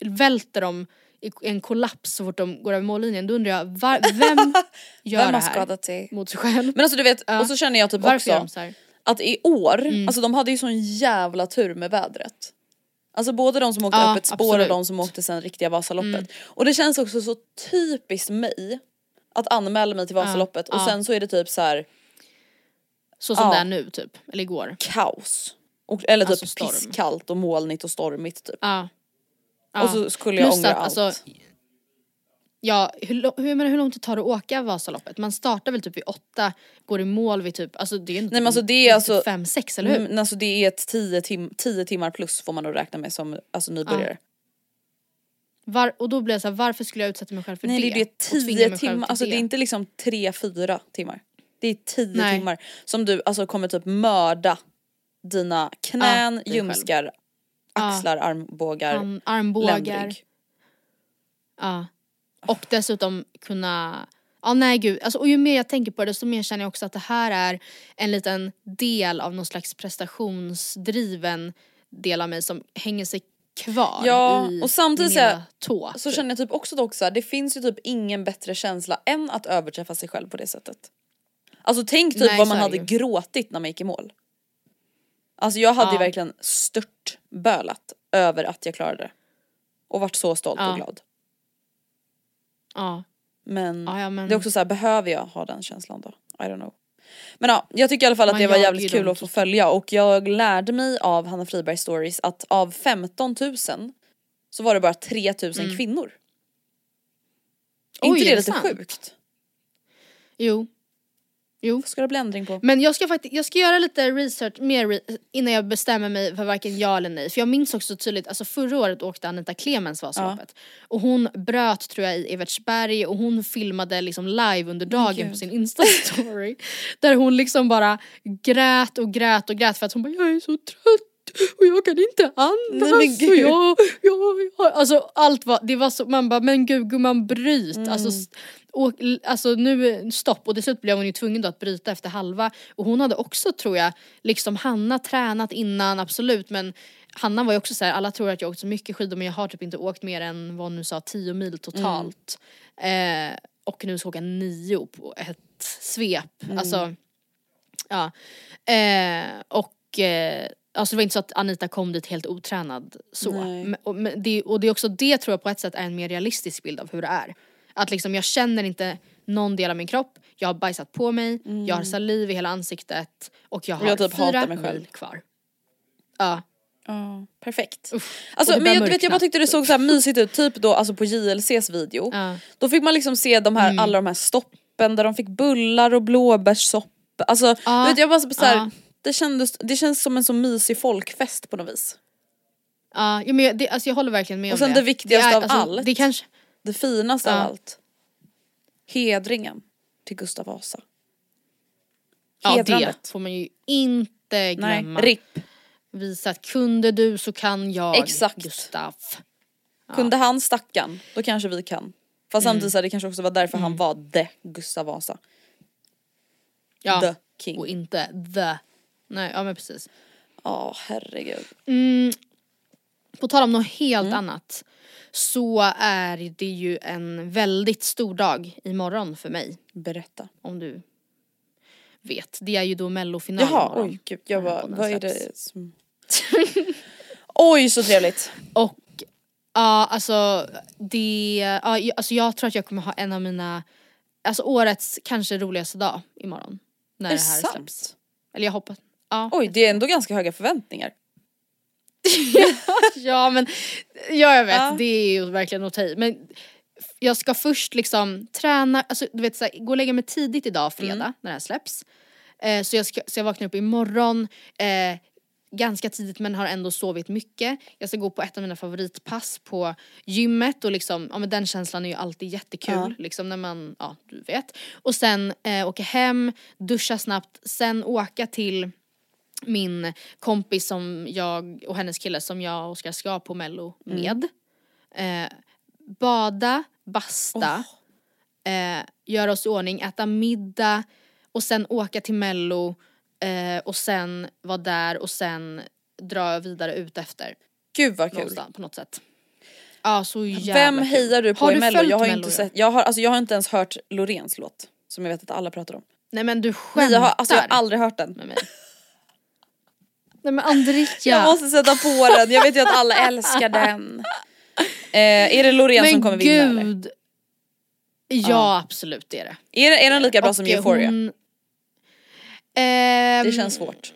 välter de en kollaps så fort de går över mållinjen. Då undrar jag, var, vem gör Vem det har här skadat sig? mot sig själv? Men alltså du vet, Ja. och så känner jag typ Varför också så här? att i år, Mm. alltså de hade ju sån jävla tur med vädret. Alltså både de som åkte Ja, öppet spår absolut. och de som åkte sen riktiga Vasaloppet. Mm. Och det känns också så typiskt mig att anmäla mig till Vasaloppet och ja. sen så är det typ så här Så som Ja. det är nu typ, eller igår. kaos. Och, eller typ Alltså storm. pisskallt och molnigt och stormigt typ. Ja. Och så skulle jag Plus ångra att, allt. alltså, Ja, hur, hur, men hur långt tar det att åka Vasaloppet? Man startar väl typ vid åtta, går i mål vid typ, alltså det är inte Nej men alltså det är alltså fem, sex eller hur? Mm, alltså det är ett 10 tim 10 timmar plus får man nog räkna med som alltså nybörjare. Var, och då blir jag såhär, varför skulle jag utsätta mig själv för Nej det? det är det Och tvinga 10 mig själv timmar, alltså det är inte liksom 3-4 timmar. Det är 10 Nej. timmar som du alltså kommer typ mörda dina knän, Ja, ljumskar, axlar, armbågar, Arm, armbågar. ländrygg. Ja. Och dessutom kunna, ja nej gud, alltså, och ju mer jag tänker på det desto mer känner jag också att det här är en liten del av någon slags prestationsdriven del av mig som hänger sig kvar Ja, i och samtidigt min så här- ena tå. Så typ. känner jag typ också dock så här, det finns ju typ ingen bättre känsla än att överträffa sig själv på det sättet. Alltså tänk typ Nej, vad man hade gråtit när man gick i mål. Alltså jag hade ju Ja. verkligen stört bölat över att jag klarade det. Och varit så stolt Ja. och glad. Ja. Men, Ja, men- det är också så här, behöver jag ha den känslan då? I don't know. Men ja, jag tycker i alla fall att Man det var jävligt ju kul att få följa och jag lärde mig av Hanna Friberg stories att av 15 000 så var det bara 3 000 kvinnor. Är Mm. Oj, inte det är det lite sant? sjukt? Jo. Jo. Ska det bli ändring på? Men jag ska faktiskt, jag ska göra lite research mer re, innan jag bestämmer mig för varken ja eller nej. För jag minns också tydligt, alltså förra året åkte Anita Clemens Vasaloppet. Och hon bröt tror jag i Evertsberg och hon filmade liksom live under dagen på sin instastory. där hon liksom bara grät och grät och grät för att hon bara jag är så trött. Och jag kan inte andas Nej, men gud. och jag, jag, jag, alltså allt var, det var så, man bara men gud gumman bryt. Mm. Alltså, och, alltså nu stopp och till slut blev hon ju tvungen då att bryta efter halva. Och hon hade också tror jag, liksom Hanna tränat innan absolut men Hanna var ju också så här, alla tror att jag åkt så mycket skidor men jag har typ inte åkt mer än vad hon nu sa 10 mil totalt. Mm. Eh, och nu ska jag åka nio på ett svep. Mm. Alltså, ja. Eh, och eh, Alltså det var inte så att Anita kom dit helt otränad så. Men, och, men det, och det är också det tror jag på ett sätt är en mer realistisk bild av hur det är. Att liksom jag känner inte någon del av min kropp, jag har bajsat på mig, jag har saliv i hela ansiktet och jag har jag typ fyra mil kvar. Ja. Ja, perfekt. Uff. Alltså men jag, vet, jag bara tyckte det såg så här mysigt ut, typ då alltså på JLCs video. Ja. Då fick man liksom se de här, Mm. alla de här stoppen där de fick bullar och blåbärssoppa. Alltså du vet, jag bara så här, ja. Det, kändes, det känns som en så mysig folkfest på något vis. Ja, ja, men jag, det, alltså jag håller verkligen med Och om sen det. det viktigaste är, av alltså, allt. Det kanske, Det finaste Ja. av allt. Hedringen till Gustav Vasa. ja Hedrandet. det får man ju inte Nej, glömma. RIP. Visa att kunde du så kan jag Exakt. Gustav. Kunde han stackan, då kanske vi kan. Fast Mm. samtidigt så det kanske också var därför han var the Gustav Vasa. Ja. The king. Och inte the Nej, ja men precis. Ja herregud. Mm, på tal om något helt Mm. annat så är det ju en väldigt stor dag imorgon för mig. Berätta. Om du vet. Det är ju då mellofinal Jaha imorgon. oj gud jag bara, vad är det som... Oj så trevligt. Och ja alltså det, jag- alltså jag tror att jag kommer ha en av mina, alltså årets kanske roligaste dag imorgon. När Är det det här sant? släpps. Eller jag hoppas. Ja. Oj det är ändå ganska höga förväntningar. ja men, ja jag vet Ja. det är ju verkligen att i. Men jag ska först liksom träna, alltså du vet så här, gå och lägga mig tidigt idag fredag Mm. när det här släpps. Eh, så, jag ska, så jag vaknar upp imorgon eh, ganska tidigt men har ändå sovit mycket. Jag ska gå på ett av mina favoritpass på gymmet och liksom, ja men den känslan är ju alltid jättekul Ja. liksom när man, ja du vet. Och sen eh, åka hem, duscha snabbt, sen åka till min kompis som jag och hennes kille som jag och Oskar ska på mello med. Eh, bada, basta, eh, göra oss i ordning, äta middag och sen åka till mello eh, och sen vara där och sen dra vidare ut efter. Gud vad kul. Någonstans på något sätt. Ja så jävla Vem kul. hejar du på Har i mello? följt Jag har Mello inte sett, jag har, alltså, jag har inte ens hört Loreens låt. Som jag vet att alla pratar om. Nej men du Nej, skämtar jag har, alltså, jag har aldrig hört den. med mig. Nej men Andrea. Jag måste sätta på den, jag vet ju att alla älskar den. Eh, är det Loreen som kommer vinna eller? gud. Ja, Ja. absolut det är det. Är, är den lika bra Och, som Euphoria? hon- Ehm, Det känns svårt.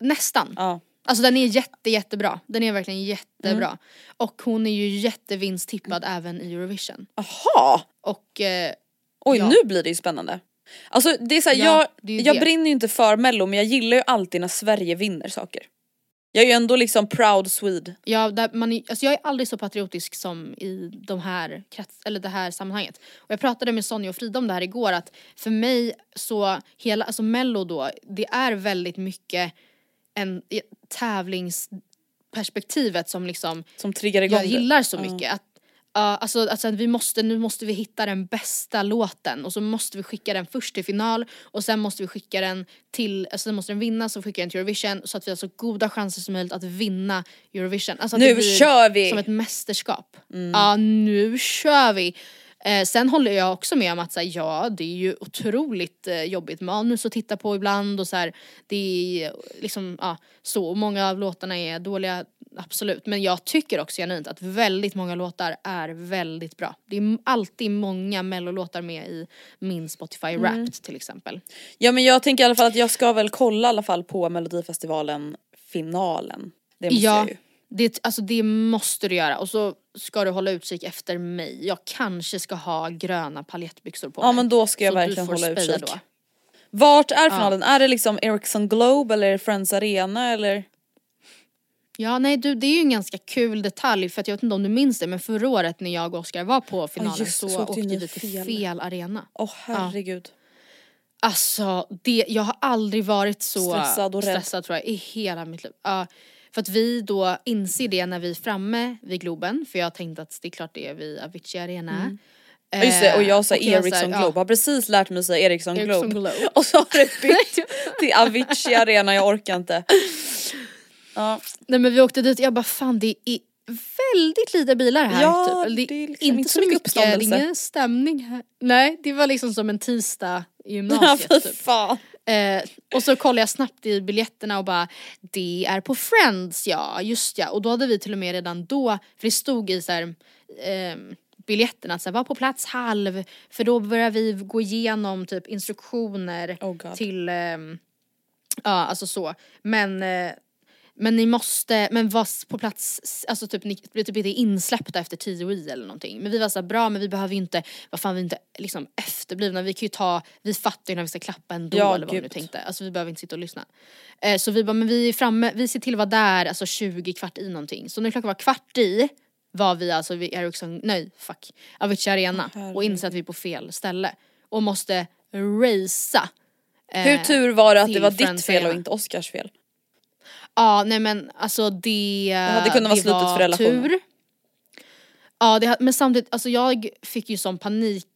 Nästan. Ja. Alltså den är jätte jättebra. Den är verkligen jättebra. Mm. Och hon är ju jättevinsttippad även i Eurovision. Jaha! Och eh, Oj Ja. nu blir det ju spännande. Alltså det är så här, Ja, jag, det är jag det. brinner ju inte för mello men jag gillar ju alltid när Sverige vinner saker. Jag är ju ändå liksom proud Swede. Ja, där man, är- alltså jag är aldrig så patriotisk som i de här krets, eller det här sammanhanget. Och jag pratade med Sonja och Frida om det här igår att för mig så, hela, alltså mello då, det är väldigt mycket en tävlingsperspektivet som liksom Som triggar igång jag gillar så mycket. Att, ja, alltså, alltså vi måste, nu måste vi hitta den bästa låten och så måste vi skicka den först till final och sen måste vi skicka den till, alltså sen måste den vinna så skickar den till Eurovision så att vi har så goda chanser som möjligt att vinna Eurovision. Alltså att Nu det blir kör vi! Som ett mästerskap. Mm. Ja nu kör vi! Eh, sen håller jag också med om att så här, ja det är ju otroligt eh, jobbigt manus att titta på ibland och så här, det är liksom ja, så många av låtarna är dåliga absolut men jag tycker också genuint att väldigt många låtar är väldigt bra. Det är alltid många mellolåtar med i min Spotify Mm. Wrapped till exempel. Ja men jag tänker i alla fall att jag ska väl kolla i alla fall på melodifestivalen finalen. Det måste ja, jag ju. Det, alltså det måste du göra och så ska du hålla utkik efter mig. Jag kanske ska ha gröna paljettbyxor på Ja mig. men då ska jag Så verkligen hålla utkik. då. Vart är finalen? Är det liksom Ericsson Globe eller Friends Arena eller? Ja nej du det är ju en ganska kul detalj för att jag vet inte om du minns det men förra året när jag och Oskar var på finalen just det, så så åkte vi till fel. fel arena. Åh herregud. Alltså det, jag har aldrig varit så Stressad och rädd. stressad tror jag i hela mitt liv. Ja, för att vi då inser det när vi är framme vid Globen för jag tänkte att det är klart det är vid Avicii Arena. Mm. Ja, Just det och jag sa Eh, Ericsson ja. Globe, har precis lärt mig säga Ericsson Globe. Globe. Och så har det bytt till Avicii Arena, jag orkar inte. Ja, Nej men vi åkte dit och jag bara fan det är väldigt lite bilar här Ja, typ. Det är liksom inte inte så mycket mycket, det är uppståndelse. ingen stämning här. Nej det var liksom som en tisdag i ja gymnasiet fy typ. fan. Eh, och så kollade jag snabbt i biljetterna och bara det är på Friends ja, just ja. Och då hade vi till och med redan då, för det stod i så här, ehm, biljetterna att så här, var på plats halv för då börjar vi gå igenom typ instruktioner Oh till, ehm, ja alltså så. Men eh, men ni måste, men var på plats, alltså typ ni blir typ inte insläppta efter 10 i eller någonting. Men vi var så här, bra men vi behöver ju inte, vad fan vi är inte liksom efterblivna, vi kan ju ta, vi fattar ju när vi ska klappa ändå Ja, eller vad vi nu tänkte. Alltså vi behöver inte sitta och lyssna. Eh, så vi bara, men vi är framme, vi ser till att vara där alltså 20 kvart i någonting. Så när klockan var kvart i var vi alltså vid Ericsson, nej fuck, Avicii Arena och inser att vi är på fel ställe. Och måste racea. eh, Hur tur var det att det var ditt fel och inte Oscars fel? Ja nej men alltså det, det hade kunnat vara slutet för relationen. Tur. Ja det, men samtidigt, alltså jag fick ju sån panik,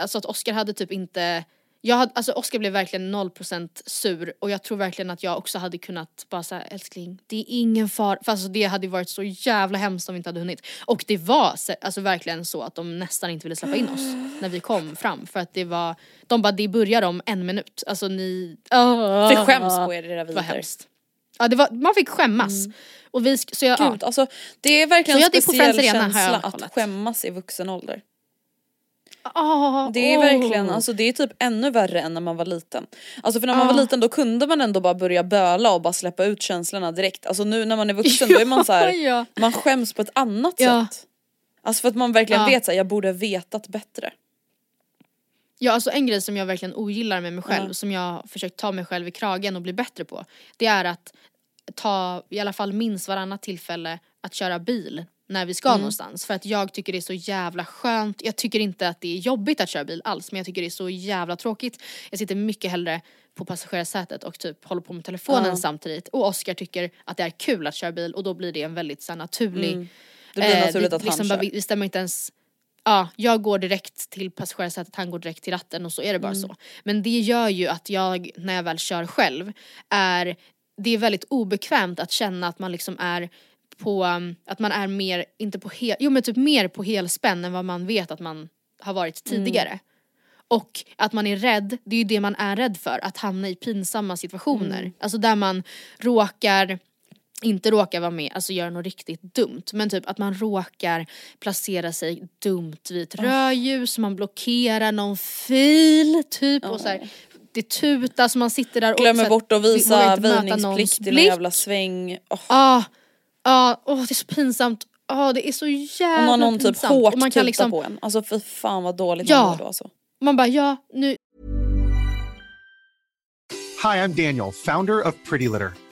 alltså att Oscar hade typ inte Jag hade, alltså Oskar blev verkligen 0% sur och jag tror verkligen att jag också hade kunnat bara säga älskling det är ingen fara, för alltså det hade varit så jävla hemskt om vi inte hade hunnit. Och det var alltså verkligen så att de nästan inte ville släppa in oss när vi kom fram för att det var, de bara det börjar om en minut, alltså ni, oh, För skäms på er era Det var vidare. hemskt. Ja det var, man fick skämmas. Och vi, så jag, ja. Gud, alltså, det är verkligen Så en speciell känsla att skämmas i vuxen ålder. Ah, Det är verkligen, alltså det är typ ännu värre än när man var liten. Alltså för när man Ja. var liten då kunde man ändå bara börja böla och bara släppa ut känslorna direkt. Alltså nu när man är vuxen då är man så här, ja. man skäms på ett annat Ja. sätt. Alltså för att man verkligen Ja. vet att jag borde ha vetat bättre. Ja alltså en grej som jag verkligen ogillar med mig själv, Ja. som jag har försökt ta mig själv i kragen och bli bättre på. Det är att ta i alla fall minst varannat tillfälle att köra bil när vi ska Mm. någonstans. För att jag tycker det är så jävla skönt. Jag tycker inte att det är jobbigt att köra bil alls men jag tycker det är så jävla tråkigt. Jag sitter mycket hellre på passagerarsätet och typ håller på med telefonen Ja. samtidigt. Och Oskar tycker att det är kul att köra bil och då blir det en väldigt så här, naturlig Mm. Det blir Eh, naturligt det, att liksom han kör. vi, vi stämmer inte ens Ja, jag går direkt till passagerarsätet, han går direkt till ratten och så är det bara Mm. så. Men det gör ju att jag, när jag väl kör själv, är det är väldigt obekvämt att känna att man liksom är på, att man är mer, inte på hel, jo men typ mer på helspänn än vad man vet att man har varit Mm. tidigare. Och att man är rädd, det är ju det man är rädd för, att hamna i pinsamma situationer. Mm. Alltså där man råkar inte råkar vara med, alltså göra något riktigt dumt. Men typ att man råkar placera sig dumt vid ett rödljus, man blockerar någon fil typ och så här, det tutas, man sitter där och Glömmer så här, bort att visa väjningsplikt i någon jävla sväng. Ja, ja, åh det är så pinsamt. Ja det är så Och jävla någon, någon typ pinsamt. hårt Och man kan liksom, på en. Alltså för fan vad dåligt Ja. man mår då alltså. man bara ja nu, Hi, I'm Daniel, founder of Pretty Litter.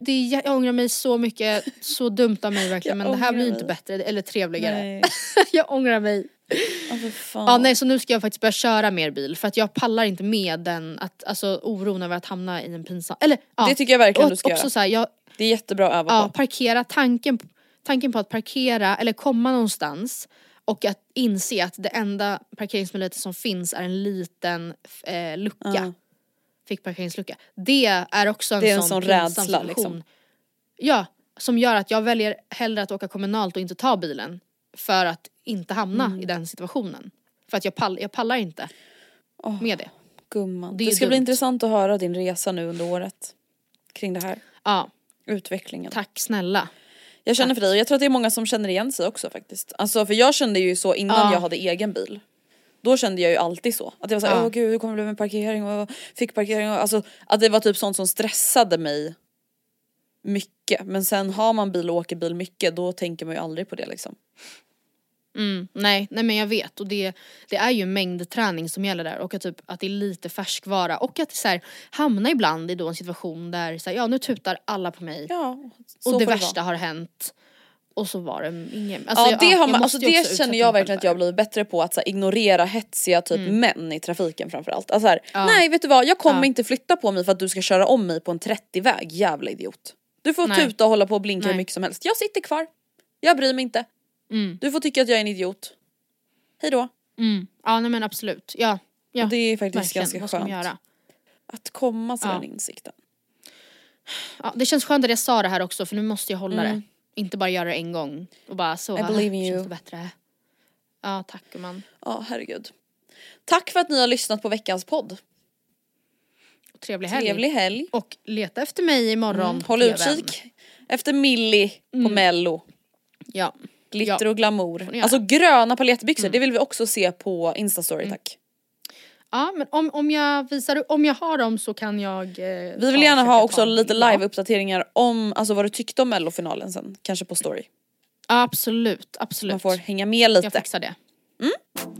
Det är, jag ångrar mig så mycket, så dumt av mig verkligen Jag men det här blir ju inte bättre eller trevligare. Jag ångrar mig. Alltså, fan. Ja nej så nu ska jag faktiskt börja köra mer bil för att jag pallar inte med den, att, alltså oron över att hamna i en pinsam, eller ja. Det tycker jag verkligen och du ska också göra. Så här, jag, Det är jättebra att öva ja, på. parkera, tanken, tanken på att parkera eller komma någonstans och att inse att det enda parkeringsmöjligheten som finns är en liten eh, lucka. Ja. Fick parkeringslucka. Det är också en Det är en sån, sån rädsla, liksom. Ja, som gör att jag väljer hellre att åka kommunalt och inte ta bilen. För att inte hamna Mm. i den situationen. För att jag, pall, jag pallar inte Åh, med det. Gumman. Det Det, ska bli dumt. intressant att höra din resa nu under året. Kring det här. Ja, Utvecklingen. tack snälla. Jag känner Tack. för dig och jag tror att det är många som känner igen sig också faktiskt. Alltså för jag kände ju så innan Ja. jag hade egen bil. Då kände jag ju alltid så. Att jag var såhär, Ja. åh gud hur kommer det bli med parkering och fick parkering och alltså att det var typ sånt som stressade mig mycket. Men sen har man bil och åker bil mycket då tänker man ju aldrig på det liksom. Mm, nej, nej men jag vet och det, det är ju mängdträning som gäller där och att, typ, att det är lite färskvara och att så här, hamna ibland i då en situation där så här, ja nu tutar alla på mig Ja, och det värsta vara. har hänt och så var det ingen. Alltså, ja, det, jag har man, alltså, det känner jag verkligen att jag har blivit bättre på att så här, ignorera hetsiga typ Mm. män i trafiken framförallt. Alltså, så här, Ja. Nej vet du vad, jag kommer Ja. inte flytta på mig för att du ska köra om mig på en 30-väg, jävla idiot. Du får Nej. tuta och hålla på och blinka hur Nej. mycket som helst. Jag sitter kvar. Jag bryr mig inte. Mm. Du får tycka att jag är en idiot. Hej då. Mm. Ja nej men absolut. Ja, ja. Och det är faktiskt verkligen. ganska Vad skönt. göra? Att komma till Ja. den insikten. Ja, det känns skönt att jag sa det här också för nu måste jag hålla Mm. det. Inte bara göra det en gång och bara så. I believe in you. bättre. Ja tack gumman. Ja herregud. Tack för att ni har lyssnat på veckans podd. Trevlig helg. Trevlig helg. Och leta efter mig imorgon Mm. Håll utkik efter Millie på Mm. mello. Ja. Glitter Ja. och glamour. Alltså gröna palettbyxor, Mm. det vill vi också se på instastory tack. Ja men om, om jag visar om jag har dem så kan jag eh, Vi vill gärna ha också lite live-uppdateringar om alltså, vad du tyckte om mellofinalen sen, kanske på story. Absolut, absolut. Man får hänga med lite. Jag fixar det. Mm.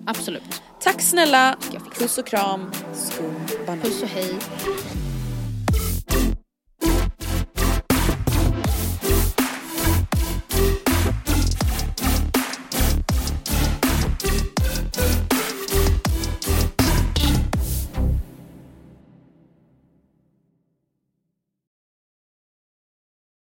Absolut. Tack snälla, puss och kram, skum banan. Puss och hej.